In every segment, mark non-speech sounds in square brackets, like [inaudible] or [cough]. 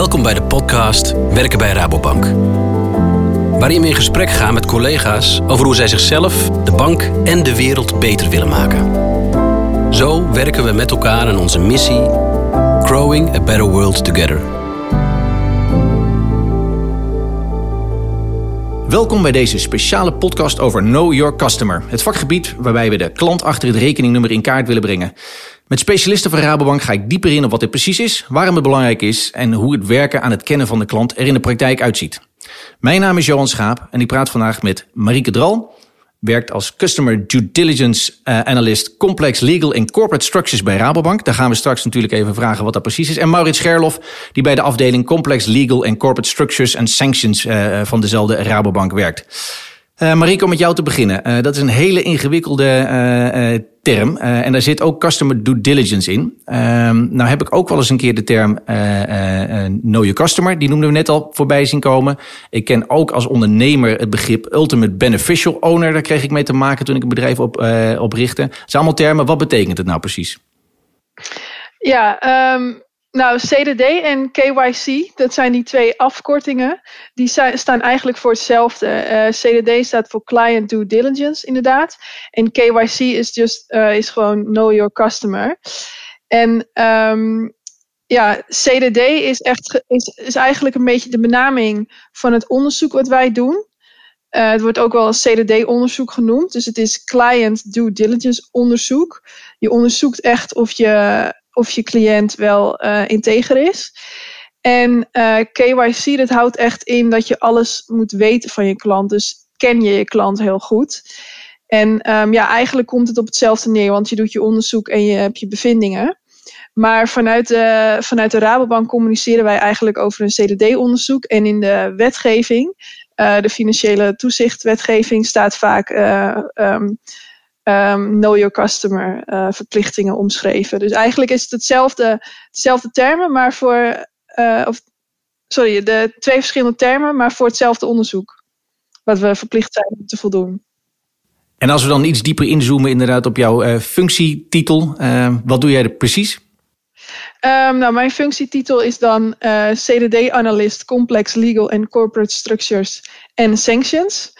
Welkom bij de podcast Werken bij Rabobank. Waarin we in gesprek gaan met collega's over hoe zij zichzelf, de bank en de wereld beter willen maken. Zo werken we met elkaar aan onze missie: Growing a Better World Together. Welkom bij deze speciale podcast over Know Your Customer. Het vakgebied waarbij we de klant achter het rekeningnummer in kaart willen brengen. Met specialisten van Rabobank ga ik dieper in op wat dit precies is, waarom het belangrijk is en hoe het werken aan het kennen van de klant er in de praktijk uitziet. Mijn naam is Johan Schaap en ik praat vandaag met Marieke Dral. Werkt als Customer Due Diligence uh, Analyst Complex Legal en Corporate Structures bij Rabobank. Daar gaan we straks natuurlijk even vragen wat dat precies is. En Maurits Scherlof, die bij de afdeling Complex Legal en Corporate Structures and Sanctions uh, van dezelfde Rabobank werkt. Uh, Marieke, om met jou te beginnen. Dat is een hele ingewikkelde uh, term. en daar zit ook customer due diligence in. Ehm, nou heb ik ook wel eens een keer de term know your customer. Die noemden we net al voorbij zien komen. Ik ken ook als ondernemer het begrip ultimate beneficial owner. Daar kreeg ik mee te maken toen ik een bedrijf op, oprichtte. Dat zijn allemaal termen. Wat betekent het nou precies? Ja, um nou, CDD en KYC, dat zijn die twee afkortingen. Die staan eigenlijk voor hetzelfde. Eh, CDD staat voor Client Due Diligence, inderdaad. En KYC is, just, uh, is gewoon Know Your Customer. En um, ja, CDD is, echt, is, is eigenlijk een beetje de benaming van het onderzoek wat wij doen. Uh, het wordt ook wel CDD-onderzoek genoemd. Dus het is Client Due Diligence onderzoek. Je onderzoekt echt of je of je cliënt wel uh, integer is. En uh, eh, KYC, dat houdt echt in dat je alles moet weten van je klant. Dus ken je je klant heel goed. En um, ja, eigenlijk komt het op hetzelfde neer, want je doet je onderzoek en je hebt je bevindingen. Maar vanuit de, vanuit de Rabobank communiceren wij eigenlijk over een CDD-onderzoek. En in de wetgeving, uh, de financiële toezichtwetgeving, staat vaak um, um, know your customer uh, verplichtingen omschreven. Dus eigenlijk is het hetzelfde, hetzelfde termen, maar voor, uh, of, sorry, de twee verschillende termen, maar voor hetzelfde onderzoek. Wat we verplicht zijn om te voldoen. En als we dan iets dieper inzoomen inderdaad op jouw uh, functietitel, wat doe jij er precies? Um, nou, mijn functietitel is dan CDD-analyst Complex Legal and Corporate Structures and Sanctions.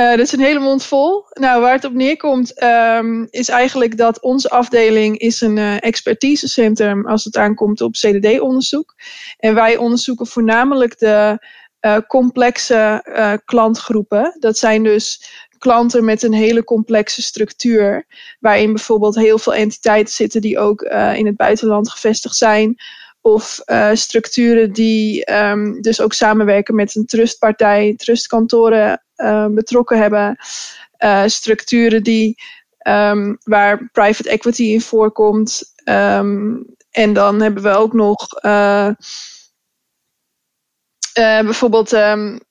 Uh, dat is een hele mond vol. Nou, waar het op neerkomt, um, is eigenlijk dat onze afdeling is een uh, expertisecentrum als het aankomt op CDD-onderzoek. En wij onderzoeken voornamelijk de uh, complexe klantgroepen. Dat zijn dus klanten met een hele complexe structuur, waarin bijvoorbeeld heel veel entiteiten zitten die ook in het buitenland gevestigd zijn. Of structuren die um, dus ook samenwerken met een trustpartij, trustkantoren uh, betrokken hebben. Uh, structuren die, um, waar private equity in voorkomt. Um, en dan hebben we ook nog bijvoorbeeld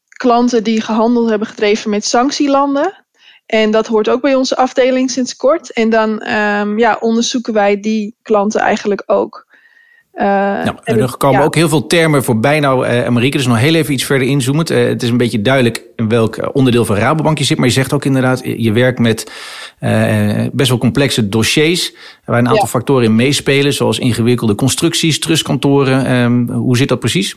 klanten die gehandeld hebben gedreven met sanctielanden. En dat hoort ook bij onze afdeling sinds kort. En dan ja, onderzoeken wij die klanten eigenlijk ook. Uh, nou, er komen ook heel veel termen voorbij. Nou, uh, Marieke, dus nog heel even iets verder inzoomend. Uh, het is een beetje duidelijk in welk onderdeel van Rabobank je zit. Maar je zegt ook inderdaad, je werkt met best wel complexe dossiers. Waar een aantal factoren in meespelen. Zoals ingewikkelde constructies, trustkantoren. Um, hoe zit dat precies?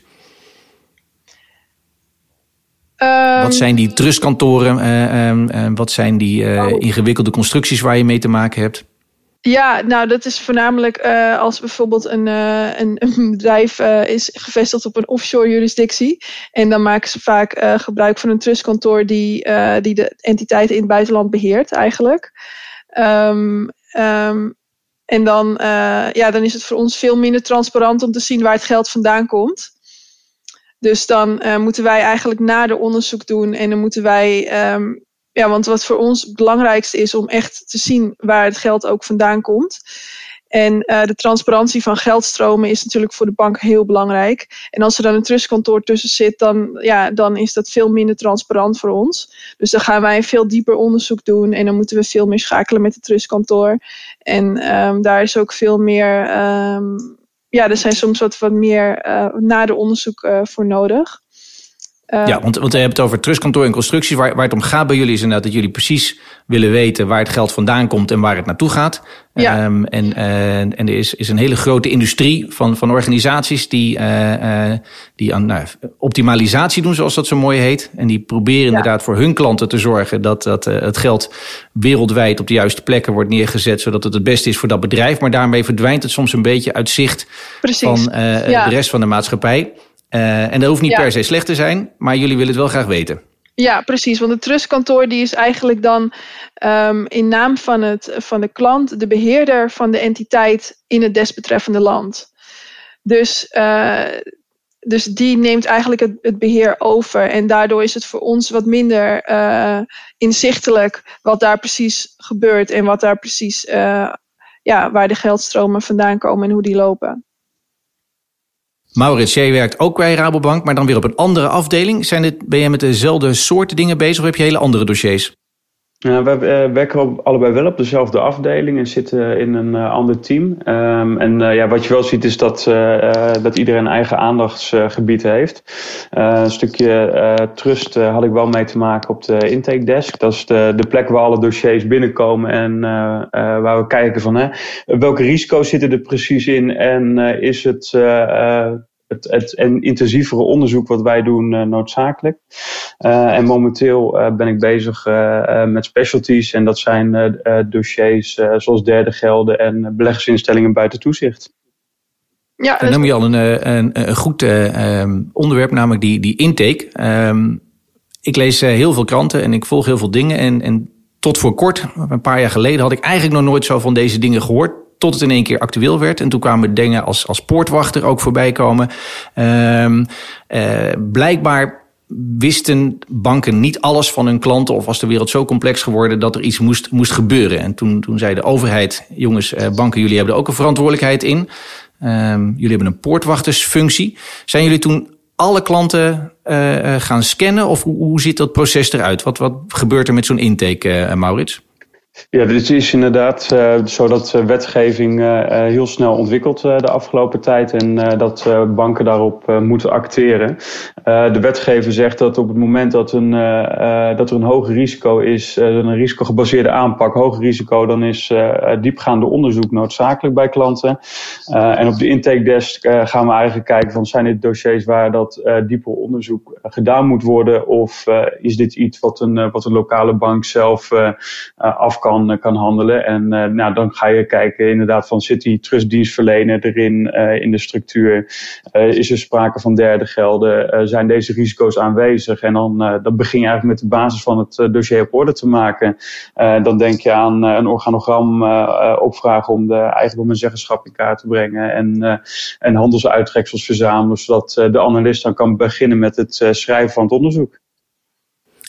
Um, wat zijn die trustkantoren? Um, wat zijn die oh. ingewikkelde constructies waar je mee te maken hebt? Ja, nou dat is voornamelijk uh, als bijvoorbeeld een, uh, [laughs] een, bedrijf uh, is gevestigd op een offshore jurisdictie. En dan maken ze vaak gebruik van een trustkantoor die, die de entiteiten in het buitenland beheert eigenlijk. Um, um, en dan, ja, dan is het voor ons veel minder transparant om te zien waar het geld vandaan komt. Dus dan moeten wij eigenlijk nader onderzoek doen en dan moeten wij um, ja, want wat voor ons het belangrijkste is om echt te zien waar het geld ook vandaan komt. En uh, de transparantie van geldstromen is natuurlijk voor de bank heel belangrijk. En als er dan een trustkantoor tussen zit, dan, ja, dan is dat veel minder transparant voor ons. Dus dan gaan wij een veel dieper onderzoek doen en dan moeten we veel meer schakelen met het trustkantoor. En um, daar is ook veel meer, um, ja, er zijn soms wat, wat meer uh, nader onderzoek uh, voor nodig. Uh, ja, want, want we hebben het over trustkantoor en constructies. Waar, waar het om gaat bij jullie is inderdaad dat jullie precies willen weten waar het geld vandaan komt en waar het naartoe gaat. Ja. Um, en, uh, en er is, is een hele grote industrie van, van organisaties die, uh, die aan nou, optimalisatie doen, zoals dat zo mooi heet. En die proberen inderdaad voor hun klanten te zorgen dat, dat het geld wereldwijd op de juiste plekken wordt neergezet, zodat het het beste is voor dat bedrijf. Maar daarmee verdwijnt het soms een beetje uit zicht Precies. van ja. de rest van de maatschappij. Uh, en dat hoeft niet per se slecht te zijn, maar jullie willen het wel graag weten. Ja, precies. Want het trustkantoor die is eigenlijk dan um, in naam van, het, van de klant de beheerder van de entiteit in het desbetreffende land. Dus, uh, dus die neemt eigenlijk het, het, beheer over. En daardoor is het voor ons wat minder uh, inzichtelijk wat daar precies gebeurt en wat daar precies, ja, waar de geldstromen vandaan komen en hoe die lopen. Maurits, jij werkt ook bij Rabobank, maar dan weer op een andere afdeling. Zijn dit, ben jij met dezelfde soorten dingen bezig of heb je hele andere dossiers? We uh, werken allebei wel op dezelfde afdeling en zitten in een uh, ander team. Um, en uh, ja, wat je wel ziet is dat, dat iedereen een eigen aandachtsgebied heeft. een stukje trust had ik wel mee te maken op de intake desk. Dat is de, de plek waar alle dossiers binnenkomen en waar we kijken van hè, welke risico's zitten er precies in en is het het, het en intensievere onderzoek wat wij doen uh, noodzakelijk. Uh, en momenteel uh, ben ik bezig met specialties en dat zijn dossiers zoals derde gelden en beleggersinstellingen buiten toezicht. Ja, dan noem je al een, een, een goed um, onderwerp, namelijk die, die intake. Um, ik lees heel veel kranten en ik volg heel veel dingen. En, en tot voor kort, een paar jaar geleden, had ik eigenlijk nog nooit zo van deze dingen gehoord tot het in één keer actueel werd. En toen kwamen dingen als, als poortwachter ook voorbij komen. Um, uh, blijkbaar wisten banken niet alles van hun klanten of was de wereld zo complex geworden dat er iets moest, moest gebeuren. En toen, toen zei de overheid, jongens, uh, banken, jullie hebben er ook een verantwoordelijkheid in. Um, jullie hebben een poortwachtersfunctie. Zijn jullie toen alle klanten uh, gaan scannen of hoe, hoe ziet dat proces eruit? Wat, wat gebeurt er met zo'n intake, Maurits? Ja, dit is inderdaad uh, zo dat uh, wetgeving uh, heel snel ontwikkelt de afgelopen tijd en dat banken daarop moeten acteren. de wetgever zegt dat op het moment dat, een, dat er een hoger risico is, een risicogebaseerde aanpak, hoger risico, dan is diepgaande onderzoek noodzakelijk bij klanten. en op de intake desk gaan we eigenlijk kijken van zijn dit dossiers waar dat dieper onderzoek gedaan moet worden of is dit iets wat een, wat een lokale bank zelf af kan, kan handelen. En uh, nou, dan ga je kijken inderdaad van zit die trustdienstverlener erin uh, in de structuur? Is er sprake van derde gelden? zijn deze risico's aanwezig? En dan, dan begin je eigenlijk met de basis van het dossier op orde te maken. dan denk je aan een organogram opvragen om de eigendom en zeggenschap in kaart te brengen. En, en handelsuittreksels verzamelen, zodat de analist dan kan beginnen met het schrijven van het onderzoek.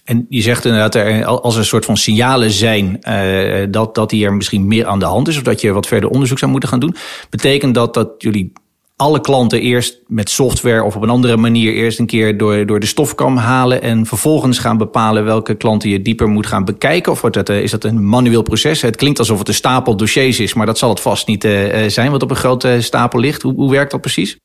En je zegt inderdaad, er, als er een soort van signalen zijn uh, dat, dat hier misschien meer aan de hand is, of dat je wat verder onderzoek zou moeten gaan doen, betekent dat dat jullie alle klanten eerst met software of op een andere manier eerst een keer door, door de stofkam halen en vervolgens gaan bepalen welke klanten je dieper moet gaan bekijken? Of wordt dat, uh, is dat een manueel proces? Het klinkt alsof het een stapel dossiers is, maar dat zal het vast niet uh, zijn wat op een grote stapel ligt. Hoe, hoe werkt dat precies?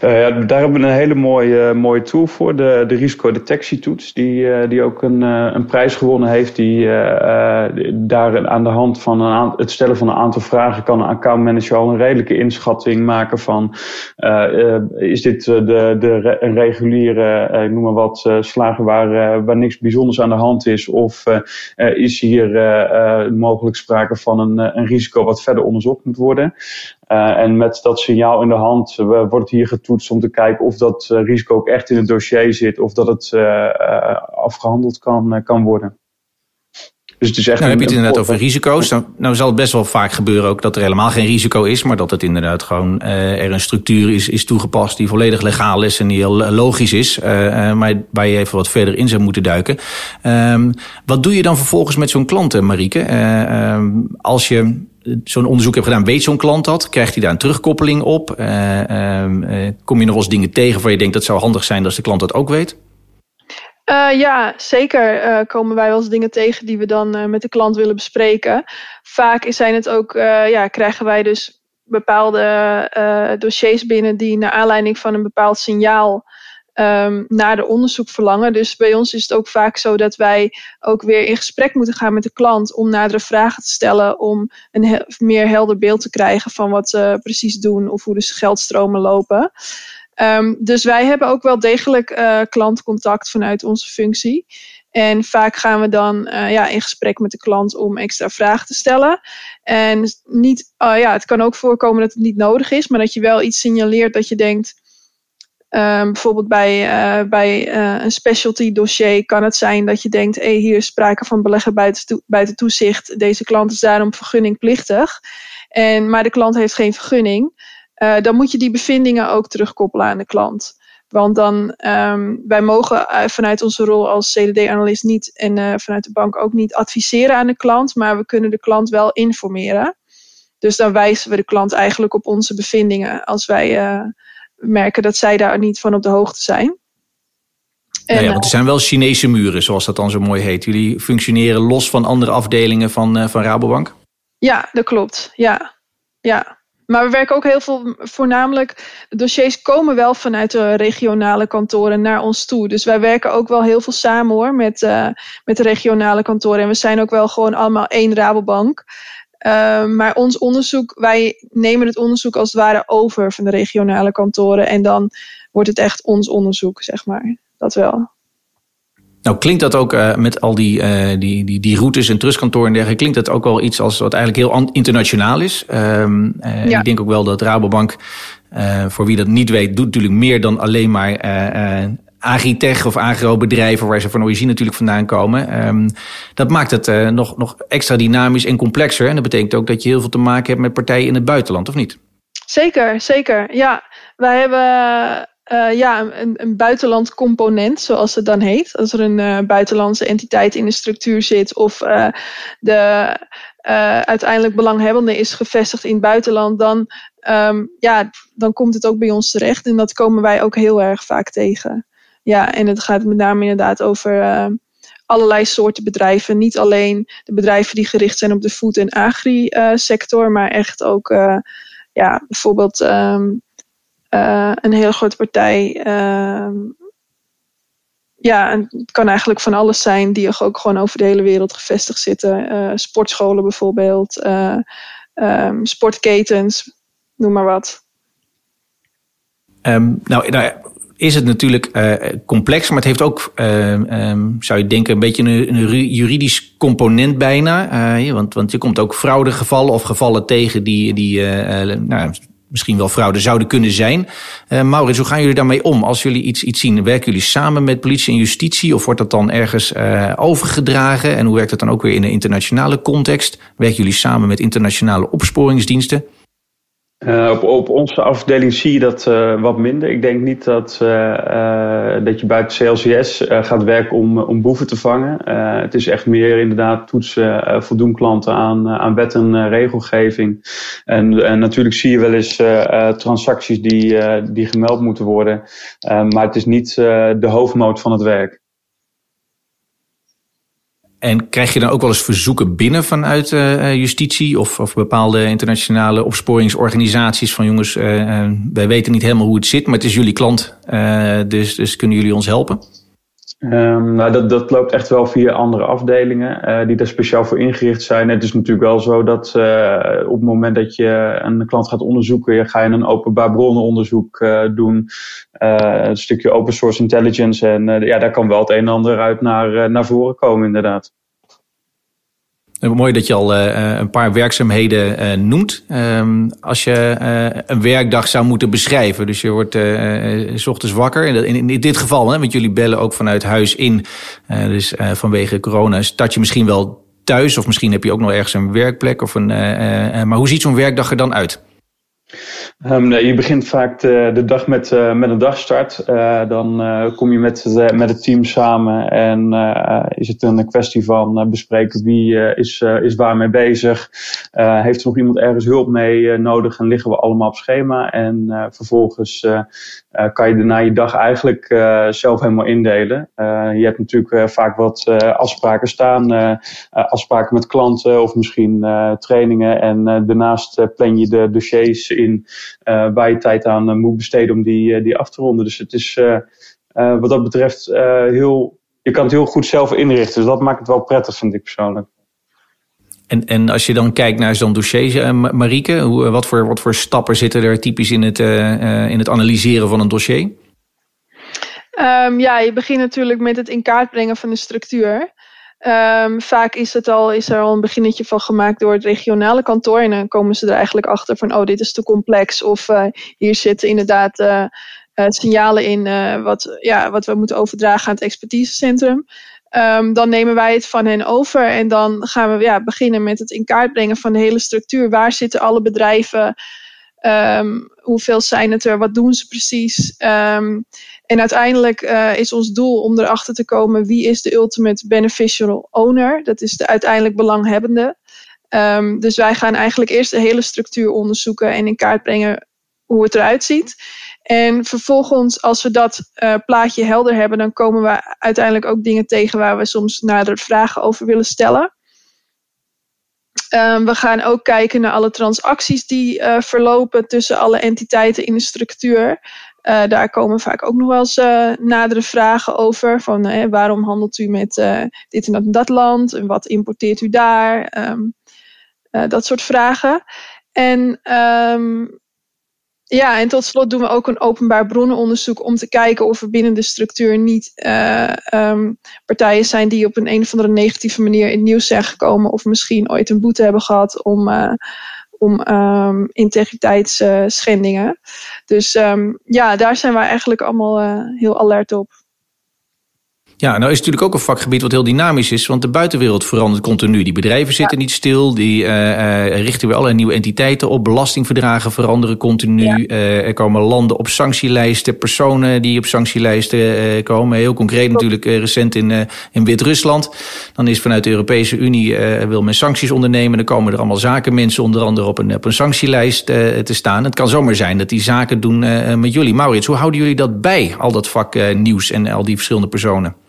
Ja, daar hebben we een hele mooie, mooie tool voor, de, de risicodetectietoets, die, uh, die ook een, een prijs gewonnen heeft. Die daar aan de hand van een het stellen van een aantal vragen kan een accountmanager al een redelijke inschatting maken van is dit de, de, een reguliere, ik noem maar wat, slagen waar, waar niks bijzonders aan de hand is of is hier mogelijk sprake van een, een risico wat verder onderzocht moet worden. Uh, en met dat signaal in de hand uh, wordt hier getoetst om te kijken of dat uh, risico ook echt in het dossier zit of dat het afgehandeld kan, kan worden. Dus het is echt nou, heb je het inderdaad over risico's. Nou, nou, zal het best wel vaak gebeuren ook dat er helemaal geen risico is, maar dat het inderdaad gewoon er een structuur is, is toegepast die volledig legaal is en die heel logisch is, maar waar je even wat verder in zou moeten duiken. Um, wat doe je dan vervolgens met zo'n klant, Marieke? Uh, als je zo'n onderzoek hebt gedaan, weet zo'n klant dat? Krijgt hij daar een terugkoppeling op? Uh, uh, kom je nog wel eens dingen tegen waar je denkt dat zou handig zijn als de klant dat ook weet? Uh, ja, zeker komen wij wel eens dingen tegen die we dan met de klant willen bespreken. Vaak zijn het ook, ja, krijgen wij dus bepaalde dossiers binnen die naar aanleiding van een bepaald signaal um, naar de onderzoek verlangen. Dus bij ons is het ook vaak zo dat wij ook weer in gesprek moeten gaan met de klant om nadere vragen te stellen, om een meer helder beeld te krijgen van wat ze precies doen of hoe de geldstromen lopen. Um, dus wij hebben ook wel degelijk uh, klantcontact vanuit onze functie. En vaak gaan we dan uh, ja, in gesprek met de klant om extra vragen te stellen. En niet, uh, ja, het kan ook voorkomen dat het niet nodig is, maar dat je wel iets signaleert dat je denkt. Um, bijvoorbeeld bij, uh, bij een specialty dossier kan het zijn dat je denkt: hey, hier is sprake van beleggen buiten, buiten toezicht. Deze klant is daarom vergunningplichtig. En, maar de klant heeft geen vergunning. dan moet je die bevindingen ook terugkoppelen aan de klant. Want dan, um, wij mogen vanuit onze rol als CDD-analyst niet en vanuit de bank ook niet adviseren aan de klant, maar we kunnen de klant wel informeren. Dus dan wijzen we de klant eigenlijk op onze bevindingen als wij merken dat zij daar niet van op de hoogte zijn. En, ja, ja, want er zijn wel Chinese muren, zoals dat dan zo mooi heet. Jullie functioneren los van andere afdelingen van, van Rabobank? Ja, dat klopt. Ja, ja. Maar we werken ook heel veel, voornamelijk, dossiers komen wel vanuit de regionale kantoren naar ons toe. Dus wij werken ook wel heel veel samen hoor met, uh, met de regionale kantoren. En we zijn ook wel gewoon allemaal één Rabobank. Uh, maar ons onderzoek, wij nemen het onderzoek als het ware over van de regionale kantoren. En dan wordt het echt ons onderzoek, zeg maar. Dat wel. Nou, klinkt dat ook uh, met al die, uh, die, die, die routes en trustkantoren en dergelijke, klinkt dat ook wel iets als wat eigenlijk heel internationaal is. Um, uh, ja. Ik denk ook wel dat Rabobank, voor wie dat niet weet, doet natuurlijk meer dan alleen maar agritech of agrobedrijven waar ze van origine natuurlijk vandaan komen. Um, dat maakt het nog, nog extra dynamisch en complexer. En dat betekent ook dat je heel veel te maken hebt met partijen in het buitenland, of niet? Zeker, zeker. Ja, wij hebben uh, ja, een, een buitenland component, zoals het dan heet. Als er een uh, buitenlandse entiteit in de structuur zit of de uiteindelijk belanghebbende is gevestigd in het buitenland, dan, um, ja, dan komt het ook bij ons terecht. En dat komen wij ook heel erg vaak tegen. Ja, en het gaat met name inderdaad over allerlei soorten bedrijven. Niet alleen de bedrijven die gericht zijn op de food- en agri-sector, maar echt ook ja, bijvoorbeeld. Uh, een hele grote partij. Uh, ja, en het kan eigenlijk van alles zijn die ook gewoon over de hele wereld gevestigd zitten. Sportscholen bijvoorbeeld, um, sportketens, noem maar wat. Nou, nou, is het natuurlijk uh, complex, maar het heeft ook, uh, um, zou je denken, een beetje een, juridisch component bijna. Uh, want, want je komt ook fraudegevallen of gevallen tegen die, die nou, misschien wel fraude zouden kunnen zijn. Maurits, hoe gaan jullie daarmee om als jullie iets, iets zien? Werken jullie samen met politie en justitie of wordt dat dan ergens overgedragen? En hoe werkt dat dan ook weer in een internationale context? Werken jullie samen met internationale opsporingsdiensten? Uh, op, op, onze afdeling zie je dat uh, wat minder. Ik denk niet dat, uh, dat je buiten CLCS gaat werken om, om boeven te vangen. het is echt meer inderdaad toetsen, voldoen klanten aan, aan wet en regelgeving. En, en, natuurlijk zie je wel eens transacties die, die gemeld moeten worden. maar het is niet de hoofdmoot van het werk. En krijg je dan ook wel eens verzoeken binnen vanuit uh, justitie of, of bepaalde internationale opsporingsorganisaties van jongens, uh, wij weten niet helemaal hoe het zit, maar het is jullie klant, dus, dus kunnen jullie ons helpen? Um, nou, dat, dat loopt echt wel via andere afdelingen uh, die daar speciaal voor ingericht zijn. Het is natuurlijk wel zo dat uh, op het moment dat je een klant gaat onderzoeken, ga je een openbaar bronnenonderzoek uh, doen. een stukje open source intelligence. En ja, daar kan wel het een en ander uit naar, naar voren komen, inderdaad. Mooi dat je al uh, een paar werkzaamheden uh, noemt. Um, als je een werkdag zou moeten beschrijven. Dus je wordt s ochtends wakker. In, dit geval, hè, want jullie bellen ook vanuit huis in. dus vanwege corona start je misschien wel thuis. Of misschien heb je ook nog ergens een werkplek. Of een, maar hoe ziet zo'n werkdag er dan uit? Nee, je begint vaak de, de dag met, uh, met een dagstart. Uh, dan uh, kom je met, met het team samen en is het een kwestie van bespreken wie is, is waarmee bezig. heeft er nog iemand ergens hulp mee nodig en liggen we allemaal op schema. En vervolgens kan je daarna je dag eigenlijk zelf helemaal indelen. je hebt natuurlijk vaak wat afspraken staan, afspraken met klanten of misschien trainingen. En daarnaast plan je de dossiers in uh, waar je tijd aan uh, moet besteden om die, uh, die af te ronden. Dus het is wat dat betreft heel, je kan het heel goed zelf inrichten. Dus dat maakt het wel prettig, vind ik persoonlijk. En, en als je dan kijkt naar zo'n dossier, Marieke, hoe, wat, voor, wat voor stappen zitten er typisch in het, in het analyseren van een dossier? Um, ja, je begint natuurlijk met het in kaart brengen van de structuur. Um, vaak is, het al, is er al een beginnetje van gemaakt door het regionale kantoor. En dan komen ze er eigenlijk achter van, oh, dit is te complex. Of uh, hier zitten inderdaad uh, uh, signalen in wat, ja, wat we moeten overdragen aan het expertisecentrum. Um, dan nemen wij het van hen over en dan gaan we ja, beginnen met het in kaart brengen van de hele structuur. Waar zitten alle bedrijven? Um, hoeveel zijn het er? Wat doen ze precies? En uiteindelijk uh, is ons doel om erachter te komen wie is de ultimate beneficial owner. Dat is de uiteindelijk belanghebbende. Um, dus wij gaan eigenlijk eerst de hele structuur onderzoeken en in kaart brengen hoe het eruit ziet. En vervolgens, als we dat uh, plaatje helder hebben, dan komen we uiteindelijk ook dingen tegen waar we soms nader vragen over willen stellen. Um, we gaan ook kijken naar alle transacties die uh, verlopen tussen alle entiteiten in de structuur. Uh, daar komen vaak ook nog wel eens uh, nadere vragen over. Van waarom handelt u met dit en dat dat land? En wat importeert u daar? Um, dat soort vragen. En um, ja, en tot slot doen we ook een openbaar bronnenonderzoek om te kijken of er binnen de structuur niet um, partijen zijn die op een, een of andere negatieve manier in het nieuws zijn gekomen of misschien ooit een boete hebben gehad om, om um, integriteitsschendingen. dus um, ja, daar zijn wij eigenlijk allemaal uh, heel alert op. Ja, nou is het natuurlijk ook een vakgebied wat heel dynamisch is, want de buitenwereld verandert continu. Die bedrijven zitten niet stil, die uh, uh, richten weer allerlei nieuwe entiteiten op. Belastingverdragen veranderen continu. Ja. Uh, er komen landen op sanctielijsten, personen die op sanctielijsten komen. Heel concreet natuurlijk recent in, in Wit-Rusland. Dan is vanuit de Europese Unie wil men sancties ondernemen. Dan komen er allemaal zakenmensen onder andere op een, op een sanctielijst te staan. Het kan zomaar zijn dat die zaken doen met jullie. Maurits, hoe houden jullie dat bij, al dat vak nieuws en al die verschillende personen?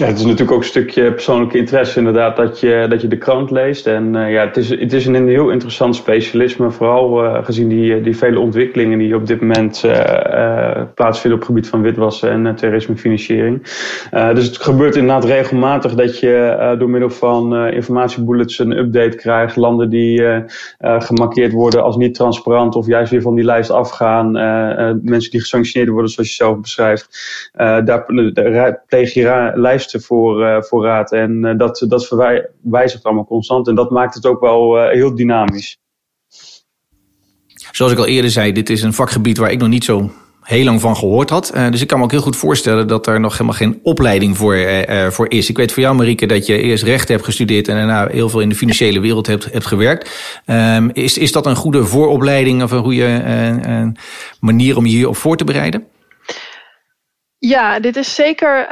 Ja, het is natuurlijk ook een stukje persoonlijke interesse inderdaad dat je, dat je de krant leest. En uh, ja, het is, het is een heel interessant specialisme, vooral uh, gezien die, die vele ontwikkelingen die op dit moment plaatsvinden op het gebied van witwassen en terrorismefinanciering. dus het gebeurt inderdaad regelmatig dat je door middel van informatiebullets een update krijgt. Landen die gemarkeerd worden als niet transparant of juist weer van die lijst afgaan. mensen die gesanctioneerd worden zoals je zelf beschrijft. daar pleeg je lijst voor, uh, voor raad. En uh, dat, dat verwijzigt allemaal constant. En dat maakt het ook wel uh, heel dynamisch. Zoals ik al eerder zei, dit is een vakgebied waar ik nog niet zo heel lang van gehoord had. Uh, dus ik kan me ook heel goed voorstellen dat er nog helemaal geen opleiding voor, uh, voor is. Ik weet voor jou, Marieke, dat je eerst recht hebt gestudeerd en daarna heel veel in de financiële wereld hebt, hebt gewerkt. Um, is, is dat een goede vooropleiding of een goede uh, manier om je hierop voor te bereiden? Ja, dit is zeker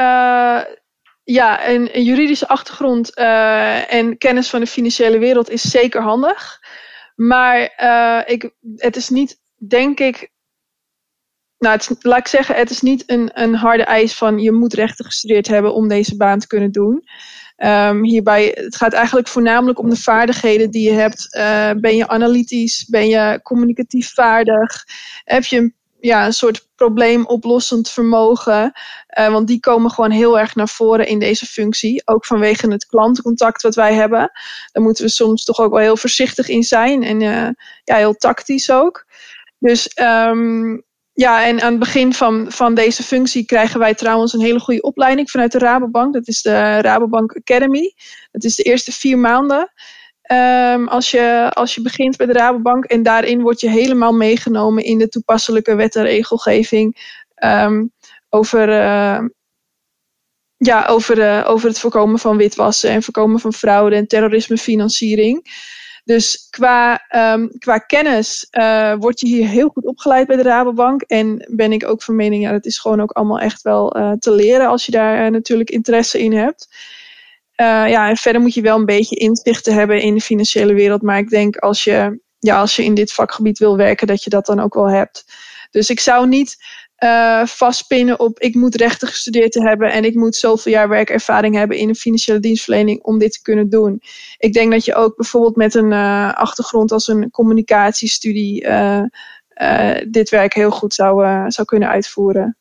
ja, een, juridische achtergrond uh, en kennis van de financiële wereld is zeker handig. Maar uh, ik, het is niet, denk ik. Nou, laat ik zeggen, het is niet een, een harde eis van je moet rechten gestudeerd hebben om deze baan te kunnen doen. Um, hierbij, het gaat eigenlijk voornamelijk om de vaardigheden die je hebt. Uh, ben je analytisch? Ben je communicatief vaardig? Heb je een ja, een soort probleemoplossend vermogen. Uh, want die komen gewoon heel erg naar voren in deze functie. Ook vanwege het klantencontact wat wij hebben. Daar moeten we soms toch ook wel heel voorzichtig in zijn. En uh, ja, heel tactisch ook. Dus um, ja, en aan het begin van, van deze functie krijgen wij trouwens een hele goede opleiding vanuit de Rabobank. Dat is de Rabobank Academy. Dat is de eerste vier maanden. Um, als, je, als je begint bij de Rabobank en daarin word je helemaal meegenomen in de toepasselijke wet en regelgeving um, over, uh, ja, over, uh, over het voorkomen van witwassen en voorkomen van fraude en terrorismefinanciering. Dus qua, qua kennis uh, word je hier heel goed opgeleid bij de Rabobank. En ben ik ook van mening, ja, dat is gewoon ook allemaal echt wel te leren als je daar natuurlijk interesse in hebt. Uh, ja, en verder moet je wel een beetje inzichten hebben in de financiële wereld. Maar ik denk als je, ja, als je in dit vakgebied wil werken, dat je dat dan ook wel hebt. Dus ik zou niet uh, vastpinnen op ik moet rechten gestudeerd te hebben en ik moet zoveel jaar werkervaring hebben in de financiële dienstverlening om dit te kunnen doen. Ik denk dat je ook bijvoorbeeld met een uh, achtergrond als een communicatiestudie dit werk heel goed zou, zou kunnen uitvoeren.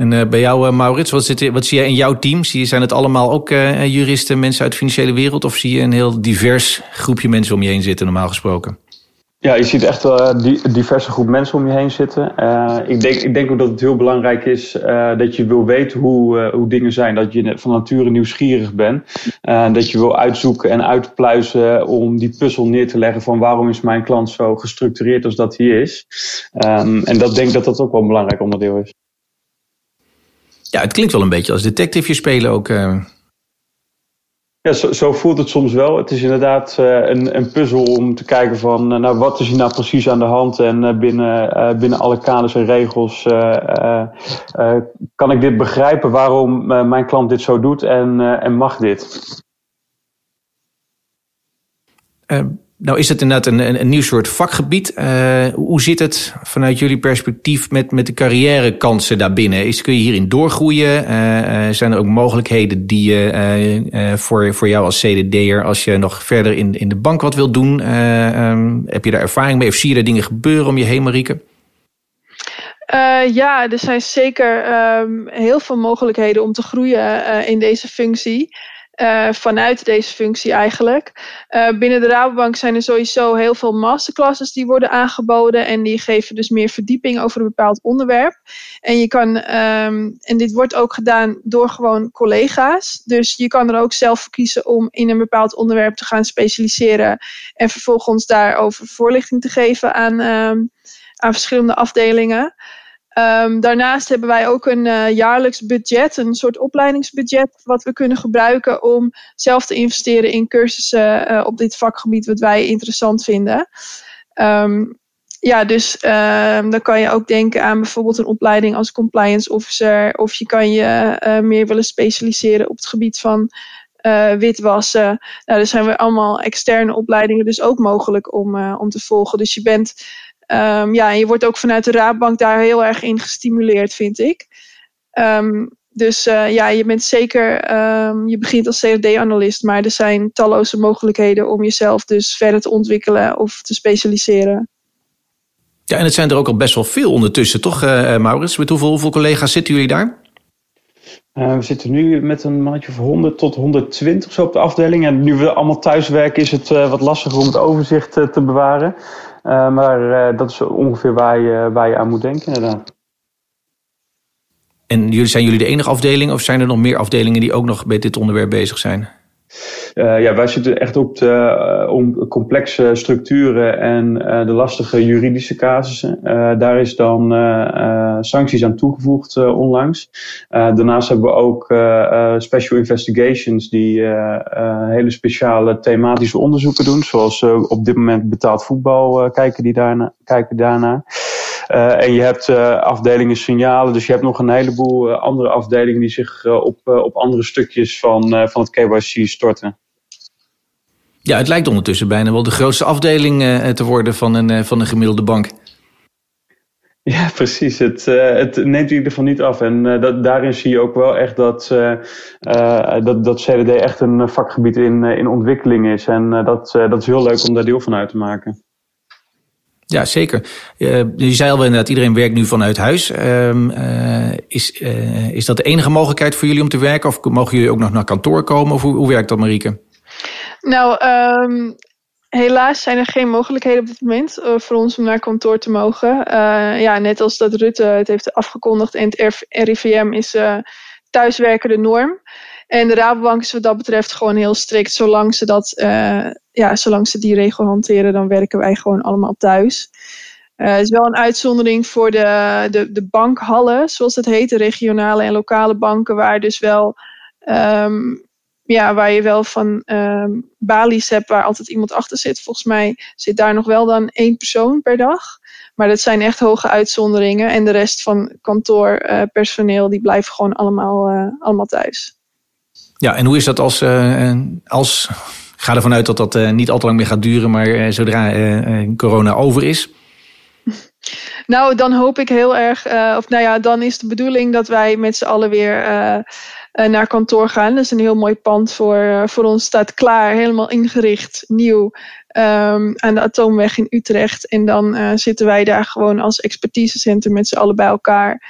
En bij jou, Maurits, wat, zit, wat zie jij in jouw team? Zie zijn het allemaal ook juristen, mensen uit de financiële wereld? Of zie je een heel divers groepje mensen om je heen zitten, normaal gesproken? Ja, je ziet echt wel een diverse groep mensen om je heen zitten. Ik, denk, ik denk ook dat het heel belangrijk is dat je wil weten hoe, hoe dingen zijn. Dat je van nature nieuwsgierig bent. dat je wil uitzoeken en uitpluizen om die puzzel neer te leggen van waarom is mijn klant zo gestructureerd als dat hij is. Um, en dat denk ik dat dat ook wel een belangrijk onderdeel is. Ja, het klinkt wel een beetje als detective spelen ook. Ja, zo, zo, voelt het soms wel. Het is inderdaad uh, een, een puzzel om te kijken van, uh, nou, wat is hier nou precies aan de hand? En binnen, binnen alle kaders en regels kan ik dit begrijpen waarom mijn klant dit zo doet en, en mag dit? Nou is het inderdaad een, een, een nieuw soort vakgebied. Uh, hoe zit het vanuit jullie perspectief met, met de carrièrekansen daarbinnen? Is, kun je hierin doorgroeien? Uh, zijn er ook mogelijkheden die je voor, voor jou als CDD'er, als je nog verder in, in de bank wat wilt doen, um, heb je daar ervaring mee? Of zie je daar dingen gebeuren om je heen, Marieke? ja, er zijn zeker um, heel veel mogelijkheden om te groeien in deze functie. Uh, vanuit deze functie eigenlijk. Uh, binnen de Rabobank zijn er sowieso heel veel masterclasses die worden aangeboden en die geven dus meer verdieping over een bepaald onderwerp. En je kan, um, en dit wordt ook gedaan door gewoon collega's. Dus je kan er ook zelf voor kiezen om in een bepaald onderwerp te gaan specialiseren en vervolgens daarover voorlichting te geven aan, um, aan verschillende afdelingen. Um, daarnaast hebben wij ook een uh, jaarlijks budget, een soort opleidingsbudget, wat we kunnen gebruiken om zelf te investeren in cursussen uh, op dit vakgebied wat wij interessant vinden. Um, ja, dus um, dan kan je ook denken aan bijvoorbeeld een opleiding als compliance officer, of je kan je uh, meer willen specialiseren op het gebied van witwassen. Nou, er zijn weer allemaal externe opleidingen dus ook mogelijk om, om te volgen. Dus je bent Um, ja, en je wordt ook vanuit de Raadbank daar heel erg in gestimuleerd, vind ik. Um, dus uh, ja, je bent zeker, um, je begint als CFD-analyst, maar er zijn talloze mogelijkheden om jezelf dus verder te ontwikkelen of te specialiseren. Ja, en het zijn er ook al best wel veel ondertussen, toch, uh, Maurits? Met hoeveel, hoeveel collega's zitten jullie daar? Uh, we zitten nu met een mannetje van 100 tot 120 zo op de afdeling. En nu we allemaal thuiswerken is het uh, wat lastiger om het overzicht uh, te bewaren. Uh, maar uh, dat is ongeveer waar je, waar je aan moet denken inderdaad. En jullie, zijn jullie de enige afdeling of zijn er nog meer afdelingen die ook nog met dit onderwerp bezig zijn? Uh, ja, wij zitten echt op de uh, om complexe structuren en uh, de lastige juridische casussen. daar is dan sancties aan toegevoegd onlangs. daarnaast hebben we ook special investigations die hele speciale thematische onderzoeken doen. Zoals op dit moment betaald voetbal kijken die daarna. Kijken daarna. Uh, en je hebt uh, afdelingen signalen, dus je hebt nog een heleboel uh, andere afdelingen die zich op, op andere stukjes van, van het KYC storten. Ja, het lijkt ondertussen bijna wel de grootste afdeling te worden van een, van een gemiddelde bank. Ja, [laughs] precies. Het, het neemt in ieder geval niet af. En dat, daarin zie je ook wel echt dat, dat, dat CDD echt een vakgebied in, in ontwikkeling is. En dat, dat is heel leuk om daar deel van uit te maken. Ja, zeker. Uh, je zei al inderdaad, iedereen werkt nu vanuit huis. Uh, uh, is, uh, is dat de enige mogelijkheid voor jullie om te werken? Of mogen jullie ook nog naar kantoor komen? Of hoe, hoe werkt dat, Marieke? Nou, um, helaas zijn er geen mogelijkheden op dit moment voor ons om naar kantoor te mogen. ja, net als dat Rutte het heeft afgekondigd en het RIVM is thuiswerken de norm. En de Rabobank is wat dat betreft gewoon heel strikt. Zolang ze, dat, uh, ja, zolang ze die regel hanteren, dan werken wij gewoon allemaal thuis. Uh, is wel een uitzondering voor de, de, de bankhallen, zoals het heet, de regionale en lokale banken, waar dus wel um, ja, waar je wel van um, balies hebt waar altijd iemand achter zit. Volgens mij zit daar nog wel dan één persoon per dag. Maar dat zijn echt hoge uitzonderingen. En de rest van kantoorpersoneel, uh, die blijven gewoon allemaal, allemaal thuis. Ja, en hoe is dat als, uh, als ik ga ervan uit dat dat uh, niet al te lang meer gaat duren, maar zodra corona over is? [laughs] Nou, dan hoop ik heel erg, of nou ja, dan is de bedoeling dat wij met z'n allen weer naar kantoor gaan. Is een heel mooi pand voor, voor ons, staat klaar, helemaal ingericht, nieuw, um, aan de Atoomweg in Utrecht. En dan zitten wij daar gewoon als expertisecentrum met z'n allen bij elkaar.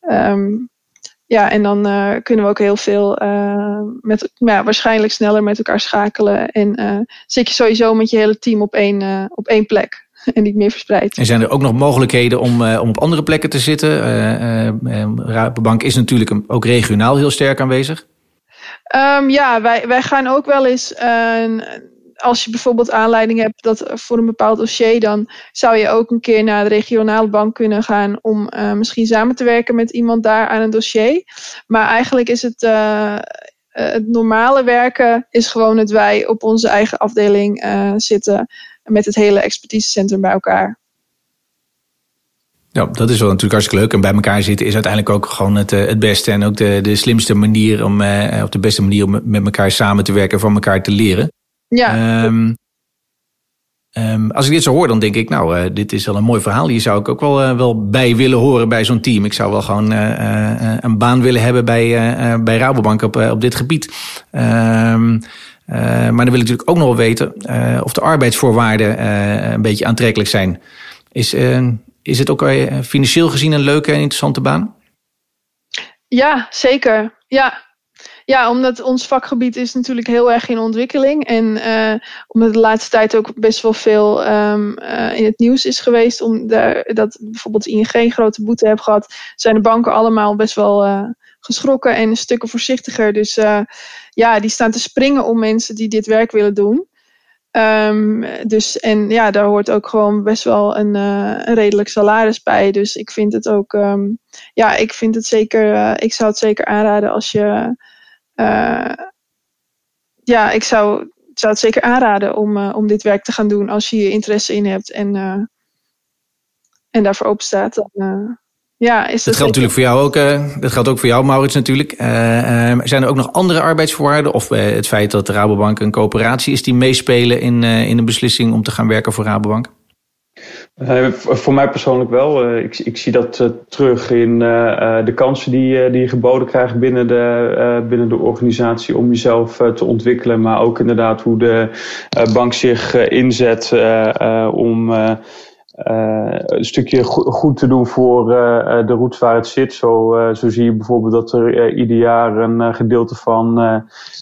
Um, ja, en dan kunnen we ook heel veel met, ja, waarschijnlijk sneller met elkaar schakelen. En zit je sowieso met je hele team op één, op één plek. [laughs] en niet meer verspreid. En zijn er ook nog mogelijkheden om, uh, om op andere plekken te zitten? Uh, Rabobank is natuurlijk ook regionaal heel sterk aanwezig. Um, ja, wij, wij gaan ook wel eens. Als je bijvoorbeeld aanleiding hebt dat voor een bepaald dossier, dan zou je ook een keer naar de regionale bank kunnen gaan om misschien samen te werken met iemand daar aan een dossier. Maar eigenlijk is het het normale werken is gewoon dat wij op onze eigen afdeling zitten met het hele expertisecentrum bij elkaar. Ja, dat is wel natuurlijk hartstikke leuk. En bij elkaar zitten is uiteindelijk ook gewoon het, eh, het beste en ook de, de slimste manier om, uh, of de beste manier om met elkaar samen te werken en van elkaar te leren. Ja. Um, um, als ik dit zo hoor, dan denk ik, nou, uh, dit is wel een mooi verhaal. Hier zou ik ook wel, wel bij willen horen bij zo'n team. Ik zou wel gewoon een baan willen hebben bij, bij Rabobank op, op dit gebied. Um, uh, maar dan wil ik natuurlijk ook nog wel weten of de arbeidsvoorwaarden een beetje aantrekkelijk zijn. Is, is het ook financieel gezien een leuke en interessante baan? Ja, zeker. Ja. Ja, omdat ons vakgebied is natuurlijk heel erg in ontwikkeling. En omdat de laatste tijd ook best wel veel um, in het nieuws is geweest. Omdat dat bijvoorbeeld ING een grote boete heeft gehad. Zijn de banken allemaal best wel geschrokken en stukken voorzichtiger. Dus uh, ja, die staan te springen om mensen die dit werk willen doen. Um, dus en ja, daar hoort ook gewoon best wel een, uh, een redelijk salaris bij. Dus ik vind het ook, um, ja, ik vind het zeker, uh, ik zou het zeker aanraden als je, ja, ik zou, zou het zeker aanraden om, om dit werk te gaan doen als je je interesse in hebt en, en daarvoor open staat. Dan, ja, is dat, geldt natuurlijk voor jou ook. Dat geldt ook voor jou, Maurits, natuurlijk. Uh, zijn er ook nog andere arbeidsvoorwaarden? Of het feit dat de Rabobank een coöperatie is die meespelen in, in een beslissing om te gaan werken voor Rabobank? Voor mij persoonlijk wel. Ik, ik, zie dat terug in de kansen die, die je geboden krijgt binnen de, binnen de organisatie om jezelf te ontwikkelen. Maar ook inderdaad hoe de bank zich inzet om uh, een stukje goed te doen voor uh, de route waar het zit. Zo, uh, zo zie je bijvoorbeeld dat er ieder jaar een gedeelte van,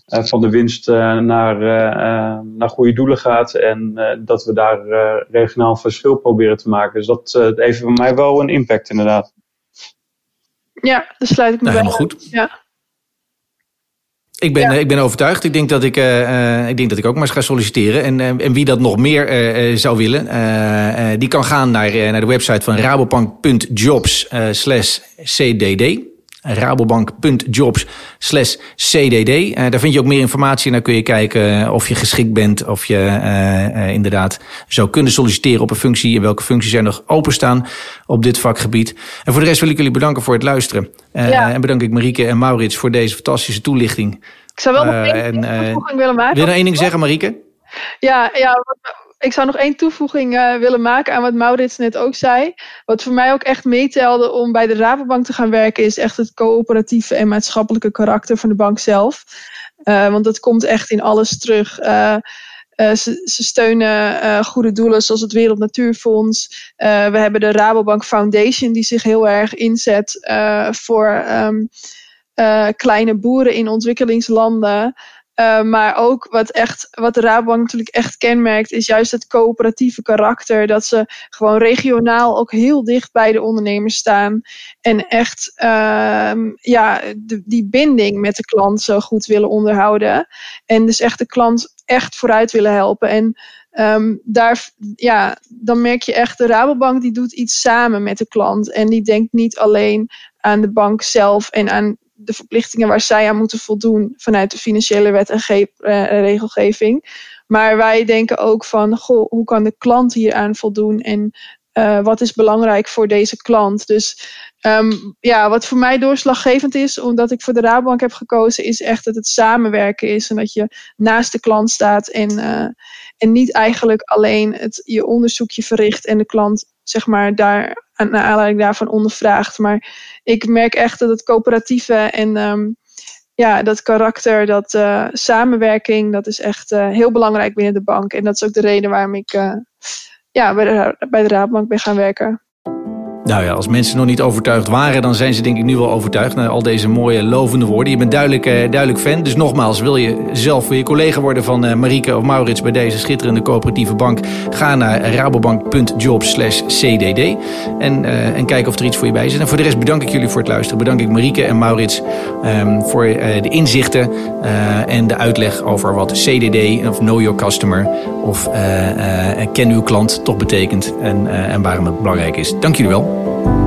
van de winst naar, naar goede doelen gaat. En dat we daar regionaal verschil proberen te maken. Dus dat heeft voor mij wel een impact inderdaad. Ja, daar sluit ik me nou, bij. Helemaal goed. Ja. Ik ben, ik ben overtuigd. Ik denk, dat ik, uh, ik denk dat ik ook maar eens ga solliciteren. En, en wie dat nog meer uh, zou willen, die kan gaan naar, naar de website van rabobank.jobs slash cdd rabobank.jobs cdd. Uh, daar vind je ook meer informatie en dan kun je kijken of je geschikt bent, of je uh, inderdaad zou kunnen solliciteren op een functie en welke functies er nog openstaan op dit vakgebied. En voor de rest wil ik jullie bedanken voor het luisteren. Ja. En bedank ik Marieke en Maurits voor deze fantastische toelichting. Ik zou wel nog één toevoeging willen maken. Wil je nog één ding zeggen, Marieke? Ja, ja ik zou nog één toevoeging uh, willen maken aan wat Maurits net ook zei. Wat voor mij ook echt meetelde om bij de Rabobank te gaan werken, is echt het coöperatieve en maatschappelijke karakter van de bank zelf. Uh, want dat komt echt in alles terug. Uh, ze, steunen goede doelen zoals het Wereld Natuurfonds. we hebben de Rabobank Foundation die zich heel erg inzet voor um, kleine boeren in ontwikkelingslanden. Uh, maar ook wat, echt, wat de Rabobank natuurlijk echt kenmerkt, is juist het coöperatieve karakter. Dat ze gewoon regionaal ook heel dicht bij de ondernemers staan. En echt uh, ja, die binding met de klant zo goed willen onderhouden. En dus echt de klant echt vooruit willen helpen. En um, daar, ja, dan merk je echt, de Rabobank die doet iets samen met de klant. En die denkt niet alleen aan de bank zelf en aan de verplichtingen waar zij aan moeten voldoen vanuit de financiële wet en uh, regelgeving. Maar wij denken ook van, goh, hoe kan de klant hier aan voldoen en uh, wat is belangrijk voor deze klant? Dus um, ja, wat voor mij doorslaggevend is, omdat ik voor de Rabobank heb gekozen, is echt dat het samenwerken is en dat je naast de klant staat en, uh, en niet eigenlijk alleen het, je onderzoekje verricht en de klant zeg maar daar naar aanleiding daarvan ondervraagt. Maar ik merk echt dat het coöperatieve en um, ja, dat karakter, dat uh, samenwerking, dat is echt uh, heel belangrijk binnen de bank. En dat is ook de reden waarom ik uh, ja, bij, de, bij de Raadbank ben gaan werken. Nou ja, als mensen nog niet overtuigd waren, dan zijn ze denk ik nu wel overtuigd. Na al deze mooie lovende woorden. Je bent duidelijk, eh, duidelijk fan. Dus nogmaals, wil je zelf je collega worden van uh, Marieke of Maurits bij deze schitterende coöperatieve bank? Ga naar rabobank.jobs cdd en, uh, en kijk of er iets voor je bij zit. En voor de rest bedank ik jullie voor het luisteren. Bedank ik Marieke en Maurits um, voor de inzichten en de uitleg over wat CDD of Know Your Customer of ken uw klant toch betekent en, en waarom het belangrijk is. Dank jullie wel. Bye.